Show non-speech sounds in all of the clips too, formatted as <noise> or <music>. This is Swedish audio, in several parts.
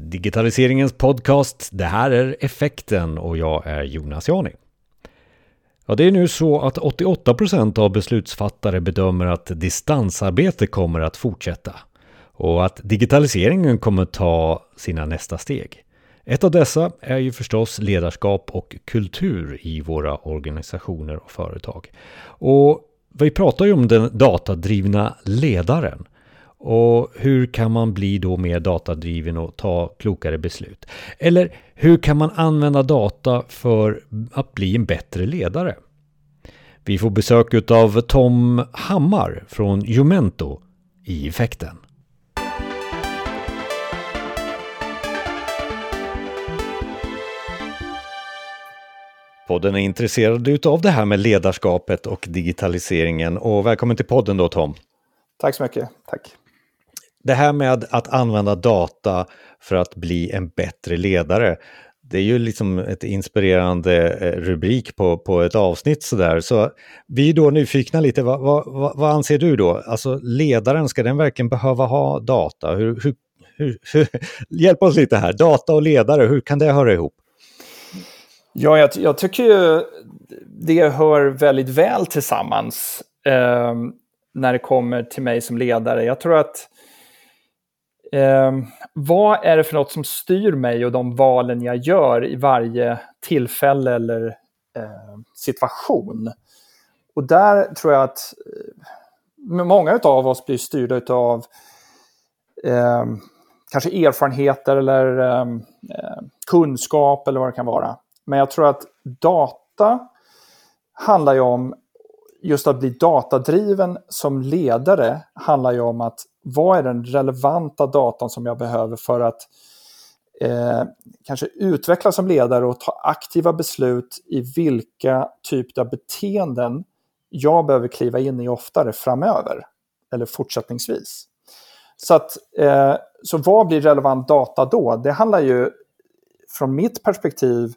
Digitaliseringens podcast. Det här är Effekten och jag är Jonas Jani. Ja, det är nu så att 88% av beslutsfattare bedömer att distansarbete kommer att fortsätta och att digitaliseringen kommer ta sina nästa steg. Ett av dessa är ju förstås ledarskap och kultur i våra organisationer och företag. Och vi pratar ju om den datadrivna ledaren. Och hur kan man bli då mer datadriven och ta klokare beslut? Eller hur kan man använda data för att bli en bättre ledare? Vi får besök av Tom Hammar från Jumento i effekten. Podden är intresserad av det här med ledarskapet och digitaliseringen. Och välkommen till podden då Tom. Tack så mycket. Tack. Det här med att använda data för att bli en bättre ledare. Det är ju liksom ett inspirerande eh, rubrik på, på ett avsnitt sådär. Så vi är då nyfikna lite, vad, vad, vad anser du då? Alltså ledaren, ska den verkligen behöva ha data? Hur, hur, hur, hur, <laughs> hjälp oss lite här, data och ledare, hur kan det höra ihop? Ja, jag, jag tycker ju det hör väldigt väl tillsammans eh, när det kommer till mig som ledare. Jag tror att eh, vad är det för något som styr mig och de valen jag gör i varje tillfälle eller eh, situation? Och där tror jag att eh, många av oss blir styrda av eh, kanske erfarenheter eller ehm, eh, kunskap eller vad det kan vara. Men jag tror att data handlar ju om just att bli datadriven som ledare handlar ju om att vad är den relevanta datan som jag behöver för att eh, kanske utvecklas som ledare och ta aktiva beslut i vilka typer av beteenden jag behöver kliva in i oftare framöver eller fortsättningsvis. Så, att, eh, så vad blir relevant data då? Det handlar ju från mitt perspektiv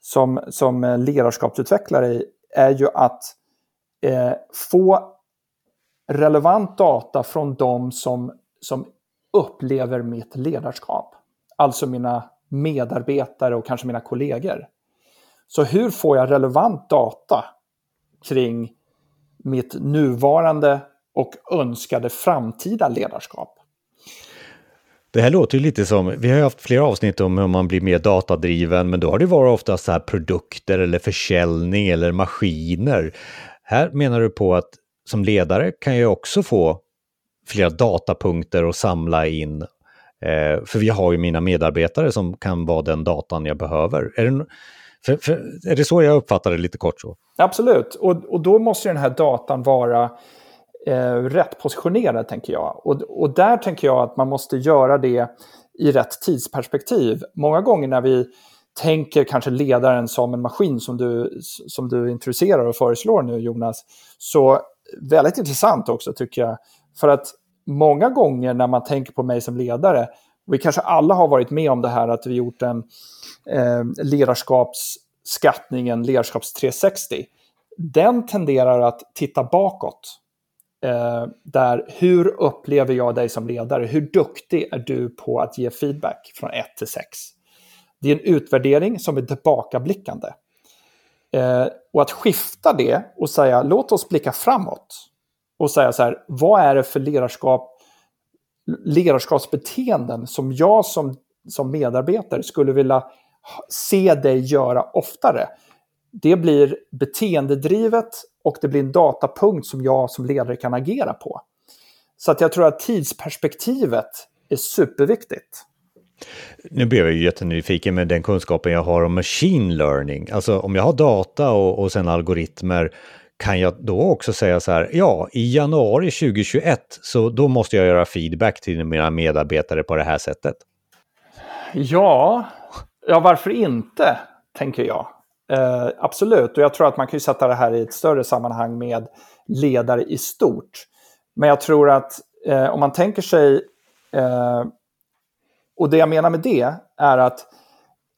som, som eh, ledarskapsutvecklare är ju att eh, få relevant data från de som, som upplever mitt ledarskap. Alltså mina medarbetare och kanske mina kollegor. Så hur får jag relevant data kring mitt nuvarande och önskade framtida ledarskap? Det här låter ju lite som, vi har ju haft flera avsnitt om hur man blir mer datadriven, men då har det varit ofta så här produkter eller försäljning eller maskiner. Här menar du på att som ledare kan jag också få flera datapunkter att samla in. Eh, för vi har ju mina medarbetare som kan vara den datan jag behöver. Är det, för, för, är det så jag uppfattar det lite kort så? Absolut, och, och då måste den här datan vara eh, rätt positionerad, tänker jag. Och, och där tänker jag att man måste göra det i rätt tidsperspektiv. Många gånger när vi tänker kanske ledaren som en maskin som du, som du introducerar och föreslår nu, Jonas, så väldigt intressant också, tycker jag. För att många gånger när man tänker på mig som ledare, och vi kanske alla har varit med om det här att vi gjort en eh, ledarskapsskattning, en ledarskaps 360, den tenderar att titta bakåt Eh, där hur upplever jag dig som ledare? Hur duktig är du på att ge feedback från 1 till 6? Det är en utvärdering som är tillbakablickande. Eh, och att skifta det och säga låt oss blicka framåt. Och säga så här, vad är det för ledarskap, ledarskapsbeteenden som jag som, som medarbetare skulle vilja se dig göra oftare? Det blir beteendedrivet och det blir en datapunkt som jag som ledare kan agera på. Så att jag tror att tidsperspektivet är superviktigt. Nu blir jag ju jättenyfiken med den kunskapen jag har om machine learning. Alltså om jag har data och, och sen algoritmer, kan jag då också säga så här, ja, i januari 2021 så då måste jag göra feedback till mina medarbetare på det här sättet? Ja, ja varför inte, tänker jag. Eh, absolut, och jag tror att man kan sätta det här i ett större sammanhang med ledare i stort. Men jag tror att eh, om man tänker sig, eh, och det jag menar med det är att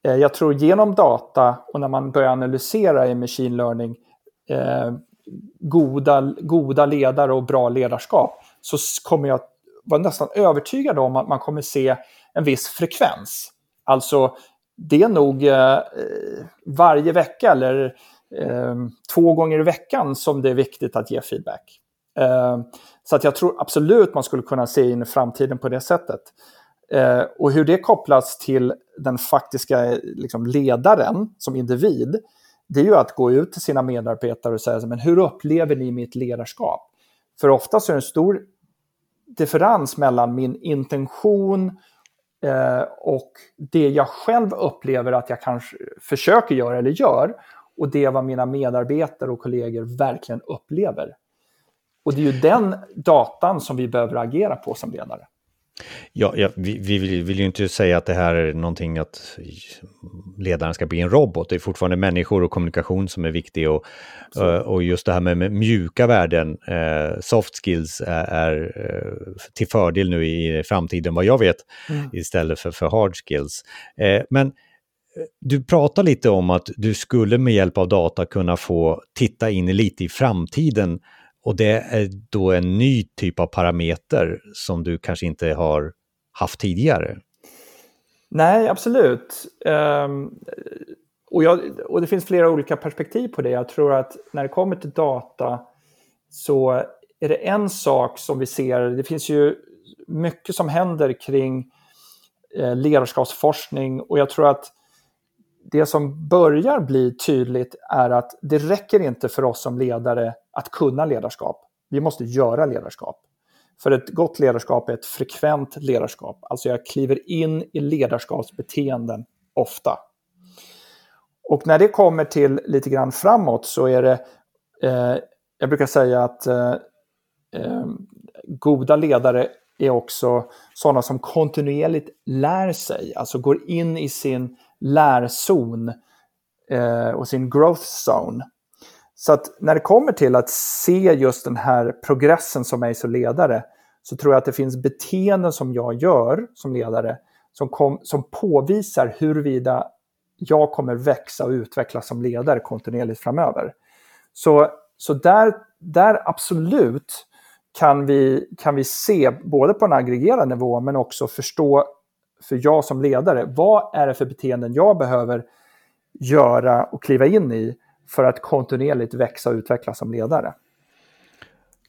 eh, jag tror genom data och när man börjar analysera i machine learning eh, goda, goda ledare och bra ledarskap så kommer jag vara nästan övertygad om att man kommer se en viss frekvens. Alltså, det är nog eh, varje vecka eller eh, två gånger i veckan som det är viktigt att ge feedback. Eh, så att jag tror absolut man skulle kunna se in i framtiden på det sättet. Eh, och hur det kopplas till den faktiska eh, liksom, ledaren som individ, det är ju att gå ut till sina medarbetare och säga men hur upplever ni mitt ledarskap? För ofta så är det en stor differens mellan min intention eh, och det jag själv upplever att jag kanske försöker göra eller gör och det vad mina medarbetare och kollegor verkligen upplever. Och det är ju den datan som vi behöver agera på som ledare. Ja, ja vi, vi vill, vill, ju inte säga att det här är någonting att ledaren ska bli en robot. Det är fortfarande människor och kommunikation som är viktigt. Och, och just det här med, med mjuka värden, eh, soft skills, är, är eh, till fördel nu i framtiden, vad jag vet, mm. istället för, för hard skills. Eh, men eh, du pratar lite om att du skulle med hjälp av data kunna få titta in lite i framtiden och det är då en ny typ av parameter som du kanske inte har haft tidigare. Nej, absolut. Um, och, jag, och det finns flera olika perspektiv på det. Jag tror att när det kommer till data så är det en sak som vi ser, det finns ju mycket som händer kring eh, ledarskapsforskning och jag tror att det som börjar bli tydligt är att det räcker inte för oss som ledare att kunna ledarskap. Vi måste göra ledarskap. För ett gott ledarskap är ett frekvent ledarskap. Alltså jag kliver in i ledarskapsbeteenden ofta. Och när det kommer till lite grann framåt så är det, eh, jag brukar säga att eh, eh, goda ledare är också sådana som kontinuerligt lär sig, alltså går in i sin lärzon eh, och sin growth zone. Så att när det kommer till att se just den här progressen som mig som ledare så tror jag att det finns beteenden som jag gör som ledare som, kom, som påvisar huruvida jag kommer växa och utvecklas som ledare kontinuerligt framöver. Så, så där, där absolut kan vi, kan vi se, både på en aggregerad nivå men också förstå för jag som ledare, vad är det för beteenden jag behöver göra och kliva in i för att kontinuerligt växa och utvecklas som ledare.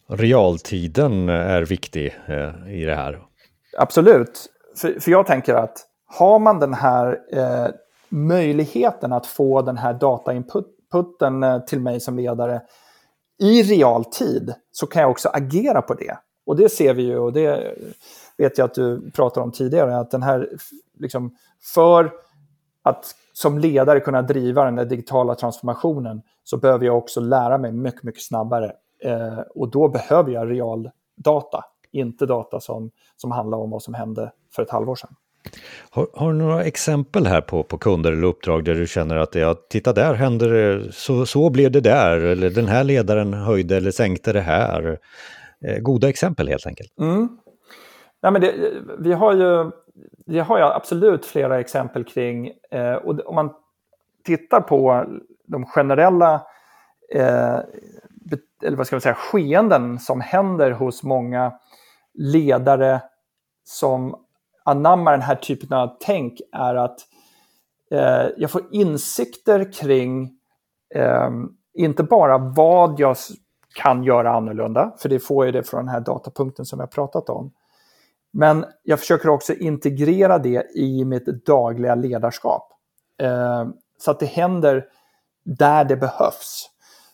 Realtiden är viktig eh, i det här. Absolut, för, för jag tänker att har man den här eh, möjligheten att få den här datainputen eh, till mig som ledare i realtid så kan jag också agera på det. Och det ser vi ju och det vet jag att du pratade om tidigare, att den här, liksom, för att som ledare kunna driva den där digitala transformationen så behöver jag också lära mig mycket, mycket snabbare. Eh, och då behöver jag real data, inte data som, som handlar om vad som hände för ett halvår sedan. Har, har, du några exempel här på, på kunder eller uppdrag där du känner att ja, titta där händer det, så, så blev det där, eller den här ledaren höjde eller sänkte det här. Eh, goda exempel helt enkelt. Mm. Nej, men det, vi har ju det har jag absolut flera exempel kring. Eh, och om man tittar på de generella eh, eller vad ska man säga, skeenden som händer hos många ledare som anammar den här typen av tänk är att eh, jag får insikter kring eh, inte bara vad jag kan göra annorlunda, för det får jag det från den här datapunkten som jag pratat om, men jag försöker också integrera det i mitt dagliga ledarskap. Eh, så att det händer där det behövs.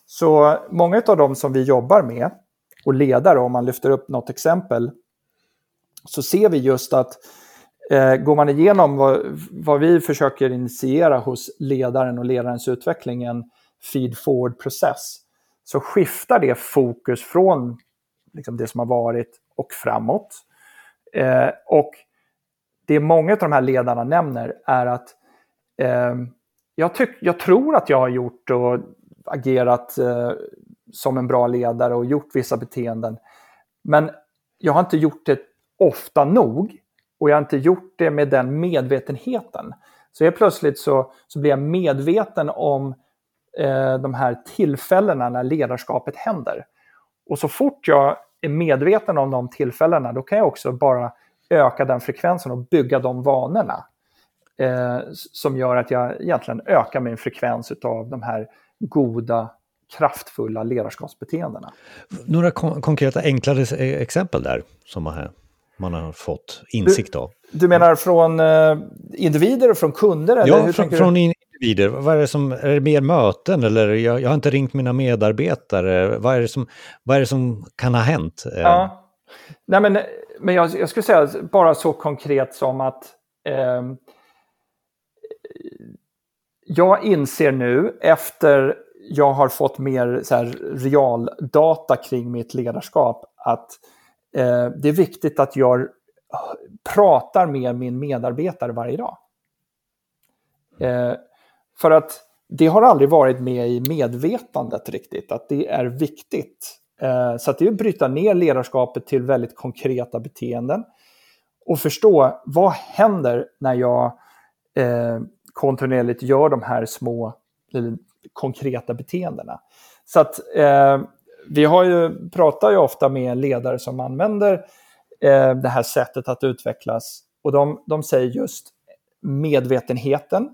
Så många av dem som vi jobbar med och ledare, om man lyfter upp något exempel, så ser vi just att eh, går man igenom vad, vad, vi försöker initiera hos ledaren och ledarens utveckling, en feed-forward-process, så skiftar det fokus från liksom, det som har varit och framåt. Eh, och det många av de här ledarna nämner är att eh, jag, tyck, jag tror att jag har gjort och agerat eh, som en bra ledare och gjort vissa beteenden. Men jag har inte gjort det ofta nog och jag har inte gjort det med den medvetenheten. Så helt plötsligt så, så blir jag medveten om eh, de här tillfällena när ledarskapet händer. Och så fort jag är medveten om de tillfällena, då kan jag också bara öka den frekvensen och bygga de vanorna. Eh, som gör att jag egentligen ökar min frekvens av de här goda, kraftfulla ledarskapsbeteendena. Några kon konkreta enklare exempel där som man, man har fått insikt av? Du, du menar från eh, individer och från kunder? Eller ja, från, från individer. Vad är det som, är det mer möten eller jag, jag, har inte ringt mina medarbetare? Vad är det som, vad är det som kan ha hänt? Ja. Nej, men, men jag, jag skulle säga bara så konkret som att eh, jag inser nu efter jag har fått mer så här, realdata kring mitt ledarskap att eh, det är viktigt att jag pratar med min medarbetare varje dag. Eh, för att det har aldrig varit med i medvetandet riktigt, att det är viktigt. Eh, så att det är att bryta ner ledarskapet till väldigt konkreta beteenden och förstå vad händer när jag eh, kontinuerligt gör de här små konkreta beteendena. Så att eh, vi har ju, pratar ju ofta med ledare som använder det här sättet att utvecklas och de, de säger just medvetenheten,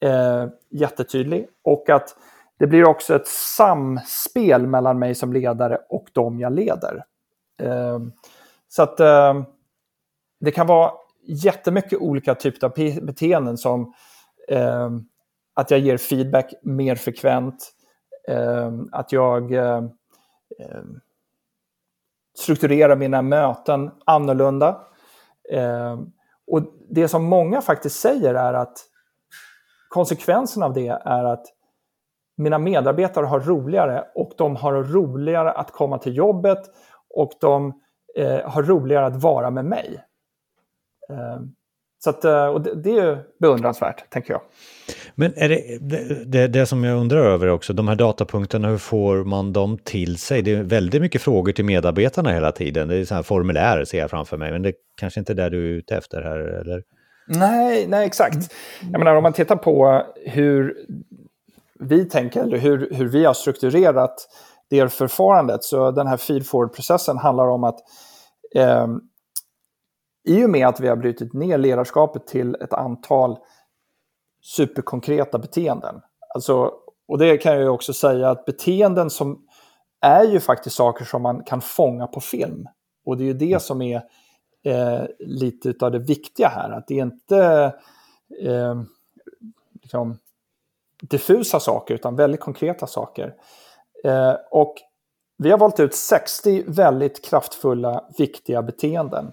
eh, jättetydlig, och att det blir också ett samspel mellan mig som ledare och de jag leder. Eh, så att eh, det kan vara jättemycket olika typer av beteenden som eh, att jag ger feedback mer frekvent, eh, att jag eh, eh, strukturerar mina möten annorlunda. Eh, och det som många faktiskt säger är att konsekvensen av det är att mina medarbetare har roligare och de har roligare att komma till jobbet och de eh, har roligare att vara med mig. Eh, så att, eh, och det, det är beundransvärt, tänker jag. Men är det, det, det, som jag undrar över också, de här datapunkterna, hur får man dem till sig? Det är väldigt mycket frågor till medarbetarna hela tiden. Det är så här formulär ser jag framför mig, men det är kanske inte är det du är ute efter här, eller? Nej, nej exakt. Jag menar, om man tittar på hur vi tänker, eller hur, hur vi har strukturerat det förfarandet, så den här feed-forward-processen handlar om att eh, i och med att vi har brutit ner ledarskapet till ett antal superkonkreta beteenden. Alltså, och det kan jag också säga att beteenden som är ju faktiskt saker som man kan fånga på film. Och det är ju det som är eh, lite av det viktiga här, att det är inte eh, liksom, diffusa saker utan väldigt konkreta saker. Eh, och vi har valt ut 60 väldigt kraftfulla, viktiga beteenden.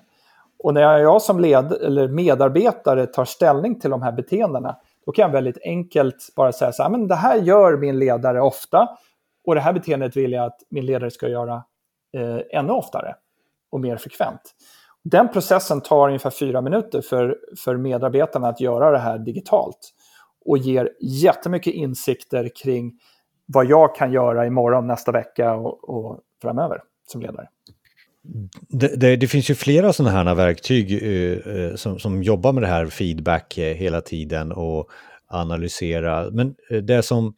Och när jag som led, eller medarbetare tar ställning till de här beteendena, då kan jag väldigt enkelt bara säga så här, men det här gör min ledare ofta och det här beteendet vill jag att min ledare ska göra eh, ännu oftare och mer frekvent. Den processen tar ungefär fyra minuter för, för medarbetarna att göra det här digitalt och ger jättemycket insikter kring vad jag kan göra imorgon, nästa vecka och, och framöver som ledare. Det, det, det, finns ju flera sådana här verktyg eh, eh som, som jobbar med det här feedback eh, hela tiden och analysera. Men eh, det som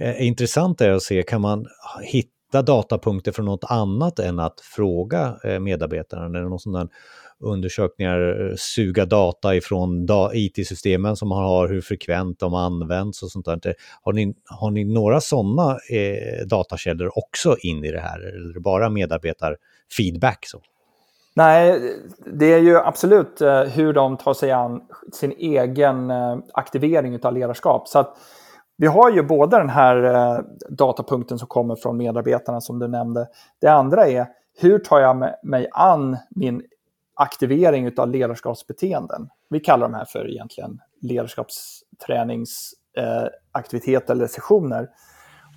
eh, är intressant är att se, kan man hitta datapunkter från något annat än att fråga eh, medarbetarna? Eller någon sån där undersökningar, eh, suga data ifrån da IT-systemen som man har, hur frekvent de används och sånt där. Har ni, har ni några sådana eh, datakällor också in i det här? Eller bara medarbetarfeedback? Så? Nej, det är ju absolut eh, hur de tar sig an sin egen eh, aktivering av ledarskap. Så att vi har ju både den här eh, datapunkten som kommer från medarbetarna som du nämnde. Det andra är hur tar jag mig an min aktivering av ledarskapsbeteenden. Vi kallar de här för egentligen ledarskapsträningsaktiviteter eh, eller sessioner.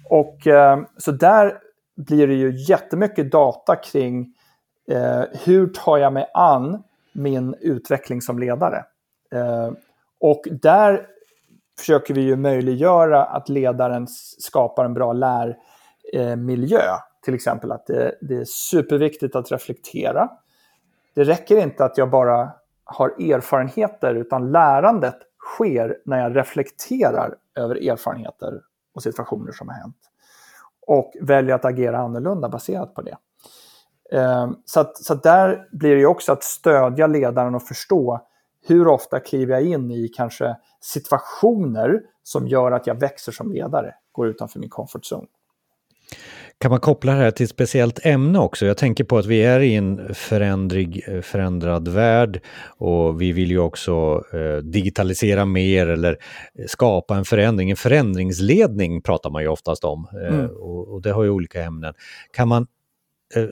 Och eh, så där blir det ju jättemycket data kring eh, hur tar jag mig an min utveckling som ledare. Eh, och där försöker vi ju möjliggöra att ledaren skapar en bra lärmiljö. Till exempel att det, det är superviktigt att reflektera det räcker inte att jag bara har erfarenheter, utan lärandet sker när jag reflekterar över erfarenheter och situationer som har hänt. Och väljer att agera annorlunda baserat på det. Ehm, så, att, så att där blir det också att stödja ledaren och förstå hur ofta kliver jag in i kanske situationer som gör att jag växer som ledare, går utanför min comfort zone. Kan man koppla det här till ett speciellt ämne också? Jag tänker på att vi är i en förändrig, förändrad värld och vi vill ju också eh, digitalisera mer eller skapa en förändring. En förändringsledning pratar man ju oftast om eh, mm. och, och, det har ju olika ämnen. Kan man eh,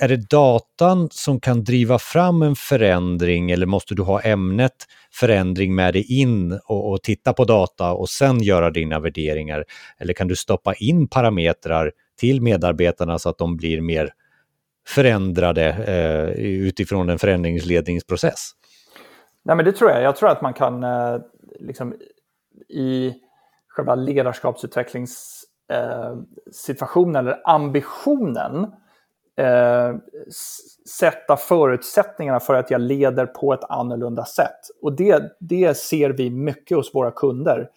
är det datan som kan driva fram en förändring eller måste du ha ämnet förändring med dig in och, och, titta på data och sen göra dina värderingar? Eller kan du stoppa in parametrar till medarbetarna så att de blir mer förändrade eh, utifrån en förändringsledningsprocess? Nej, men det tror jag. Jag tror att man kan eh, liksom, i själva ledarskapsutvecklingssituationen eh, eller ambitionen eh, sätta förutsättningarna för att jag leder på ett annorlunda sätt. Och det, det ser vi mycket hos våra kunder.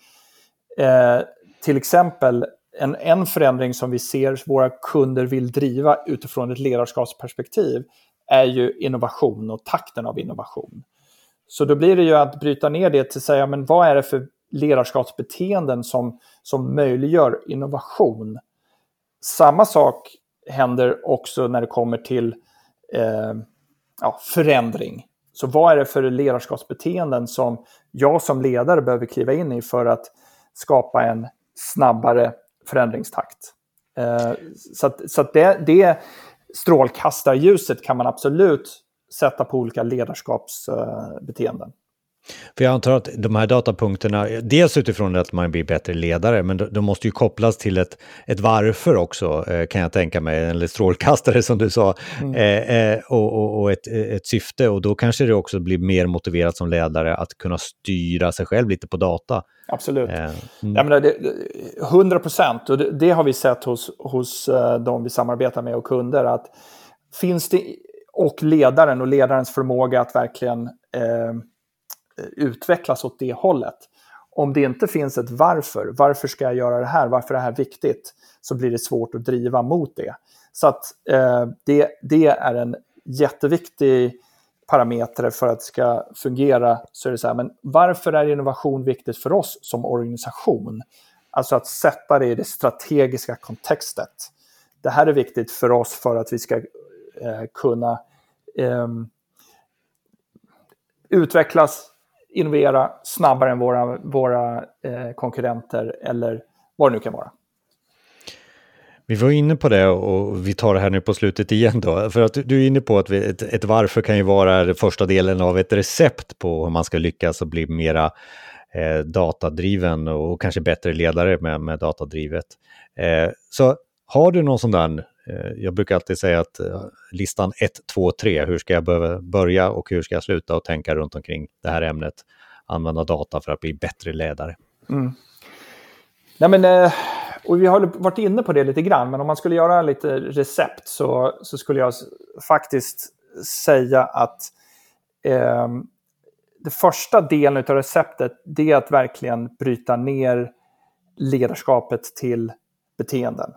Eh, till exempel en, en förändring som vi ser våra kunder vill driva utifrån ett ledarskapsperspektiv är ju innovation och takten av innovation. Så då blir det ju att bryta ner det till att säga, men vad är det för ledarskapsbeteenden som, som möjliggör innovation? Samma sak händer också när det kommer till eh, ja, förändring. Så vad är det för ledarskapsbeteenden som jag som ledare behöver kliva in i för att skapa en snabbare förändringstakt? Eh, så att, så att det, det strålkastarljuset kan man absolut sätta på olika ledarskapsbeteenden. För jag antar att de här datapunkterna, dels utifrån att man blir bättre ledare, men de, måste ju kopplas till ett, ett varför också, eh, kan jag tänka mig, eller strålkastare som du sa, mm. eh, eh, och, och, och ett, ett, syfte. Och då kanske det också blir mer motiverat som ledare att kunna styra sig själv lite på data. Absolut. Mm. Jag menar, det, 100 procent, och det, det, har vi sett hos, hos de vi samarbetar med och kunder, att finns det, och ledaren och ledarens förmåga att verkligen eh, utvecklas åt det hållet. Om det inte finns ett varför, varför ska jag göra det här, varför är det här viktigt, så blir det svårt att driva mot det. Så att eh, det, det är en jätteviktig parameter för att det ska fungera. Så är det så här, men varför är innovation viktigt för oss som organisation? Alltså att sätta det i det strategiska kontextet. Det här är viktigt för oss för att vi ska eh, kunna eh, utvecklas innovera snabbare än våra, våra eh, konkurrenter eller vad det nu kan vara. Vi var inne på det och vi tar det här nu på slutet igen då. För att du är inne på att ett, ett varför kan ju vara den första delen av ett recept på hur man ska lyckas och bli mera eh, datadriven och kanske bättre ledare med, med datadrivet. Eh, så har du någon sån där Eh, jag brukar alltid säga att eh, listan 1, 2, 3, hur ska jag börja och hur ska jag sluta och tänka runt omkring det här ämnet, använda data för att bli bättre ledare. Mm. Nej, men, eh, och vi har varit inne på det lite grann, men om man skulle göra lite recept så, så skulle jag faktiskt säga att eh, det första delen av receptet det är att verkligen bryta ner ledarskapet till beteenden.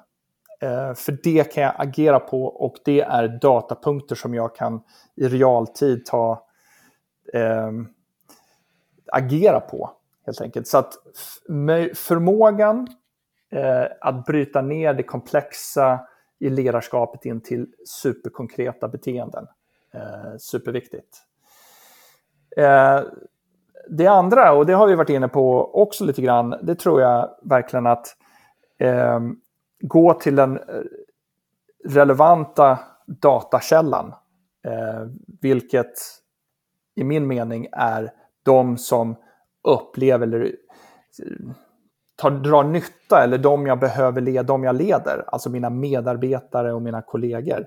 Eh, för det kan jag agera på och det är datapunkter som jag kan i realtid ta eh, agera på. helt enkelt. Så att förmågan eh, att bryta ner det komplexa i ledarskapet in till superkonkreta beteenden. Eh, superviktigt. Eh, det andra, och det har vi varit inne på också lite grann, det tror jag verkligen att eh, gå till den eh, relevanta datakällan, eh, vilket i min mening är de som upplever eller eh, tar, drar nytta eller de jag behöver leda, de jag leder, alltså mina medarbetare och mina kollegor.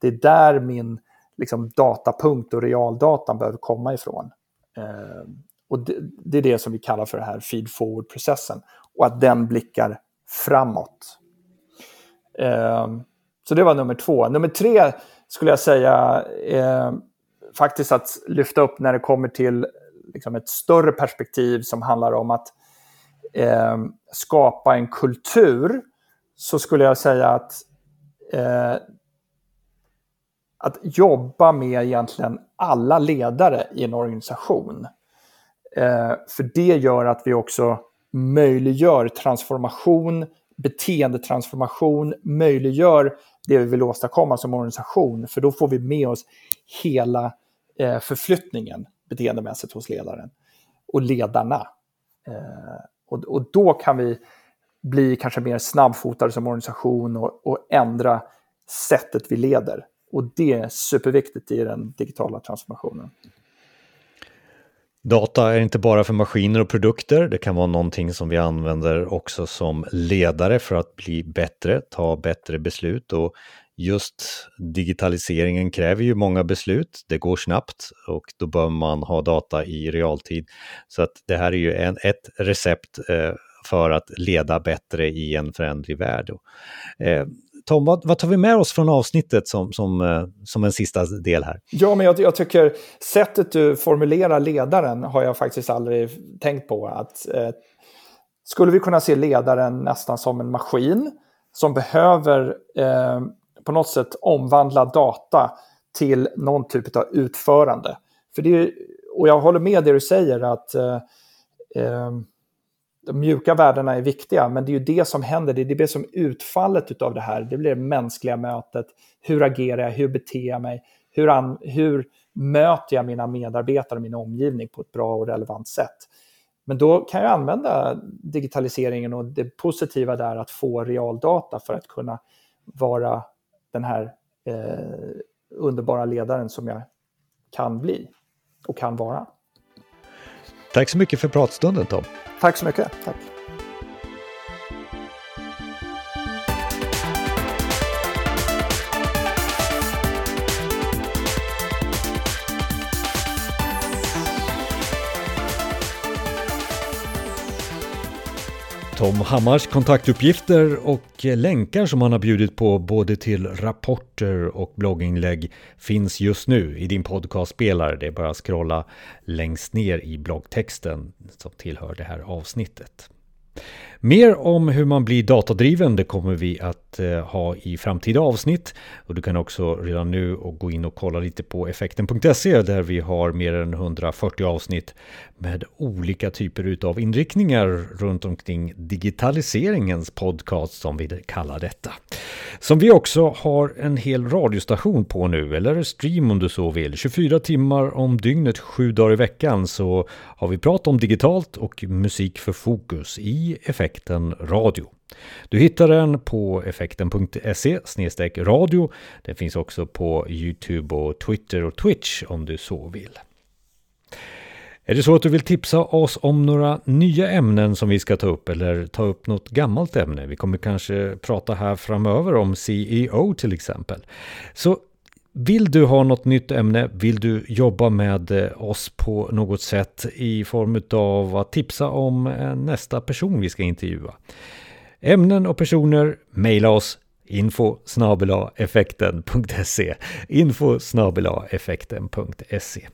Det är där min liksom, datapunkt och realdatan behöver komma ifrån. Eh, och det, det, är det som vi kallar för den här feed forward-processen och att den blickar framåt. Ehm, så det var nummer två. Nummer tre skulle jag säga eh, faktiskt att lyfta upp när det kommer till liksom, ett större perspektiv som handlar om att eh, skapa en kultur. Så skulle jag säga att eh, att jobba med egentligen alla ledare i en organisation. Eh, för det gör att vi också möjliggör transformation, beteendetransformation, möjliggör det vi vill åstadkomma som organisation. För då får vi med oss hela eh, förflyttningen beteendemässigt hos ledaren och ledarna. Eh, och, och då kan vi bli kanske mer snabbfotade som organisation och, och ändra sättet vi leder. Och det är superviktigt i den digitala transformationen. Data är inte bara för maskiner och produkter, det kan vara någonting som vi använder också som ledare för att bli bättre, ta bättre beslut och just digitaliseringen kräver ju många beslut, det går snabbt och då bör man ha data i realtid. Så att det här är ju en, ett recept eh, för att leda bättre i en förändlig värld. Eh, Tom, vad, vad, tar vi med oss från avsnittet som, som, eh, som en sista del här? Ja, men jag, jag, tycker sättet du formulerar ledaren har jag faktiskt aldrig tänkt på. Att, eh, skulle vi kunna se ledaren nästan som en maskin som behöver eh, på något sätt omvandla data till någon typ av utförande? För det, och jag håller med det du säger att eh, eh de mjuka värdena är viktiga, men det är ju det som händer. Det är det som utfallet av det här. Det blir det mänskliga mötet. Hur agerar jag? Hur beter jag mig? Hur, an, hur möter jag mina medarbetare och min omgivning på ett bra och relevant sätt? Men då kan jag använda digitaliseringen och det positiva där att få realdata för att kunna vara den här eh, underbara ledaren som jag kan bli och kan vara. Tack så mycket för pratstunden Tom. Tack så mycket. Tack. Tom Hammars kontaktuppgifter och länkar som han har bjudit på både till rapporter och blogginlägg finns just nu i din podcastspelare. Det är bara att scrolla längst ner i bloggtexten som tillhör det här avsnittet. Mer om hur man blir datadriven det kommer vi att eh, ha i framtida avsnitt. Och du kan också redan nu gå in och kolla lite på effekten.se där vi har mer än 140 avsnitt med olika typer utav inriktningar runt omkring digitaliseringens podcast som vi kallar detta. Som vi också har en hel radiostation på nu, eller stream om du så vill. 24 timmar om dygnet, sju dagar i veckan så har vi pratat om digitalt och musik för fokus i Effekten Radio. Du hittar den på effekten.se radio. Den finns också på Youtube och Twitter och Twitch om du så vill. Är det så att du vill tipsa oss om några nya ämnen som vi ska ta upp eller ta upp något gammalt ämne? Vi kommer kanske prata här framöver om CEO till exempel. Så vill du ha något nytt ämne? Vill du jobba med eh, oss på något sätt i form av att tipsa om eh, nästa person vi ska intervjua? Ämnen och personer, mejla oss info effekten.se info effekten.se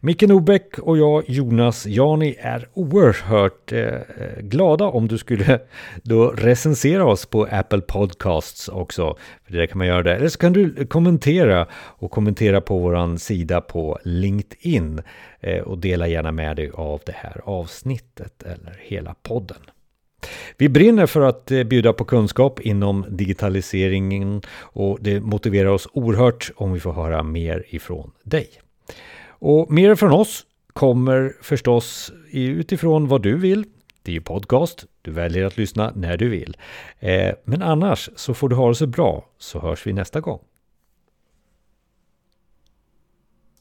Micke Norbeck och jag, Jonas Jani, är oerhört eh, eh, glada om du skulle då recensera oss på Apple Podcasts också. För det kan man göra där. Eller så kan du kommentera och kommentera på våran sida på LinkedIn eh, och dela gärna med dig av det här avsnittet eller hela podden. Vi brinner för att eh, bjuda på kunskap inom digitaliseringen och det motiverar oss oerhört om vi får höra mer ifrån dig. Och mer från oss kommer förstås utifrån vad du vill. Det är ju podcast, du väljer att lyssna när du vill. Eh, men annars så får du ha det så bra så hörs vi nästa gång.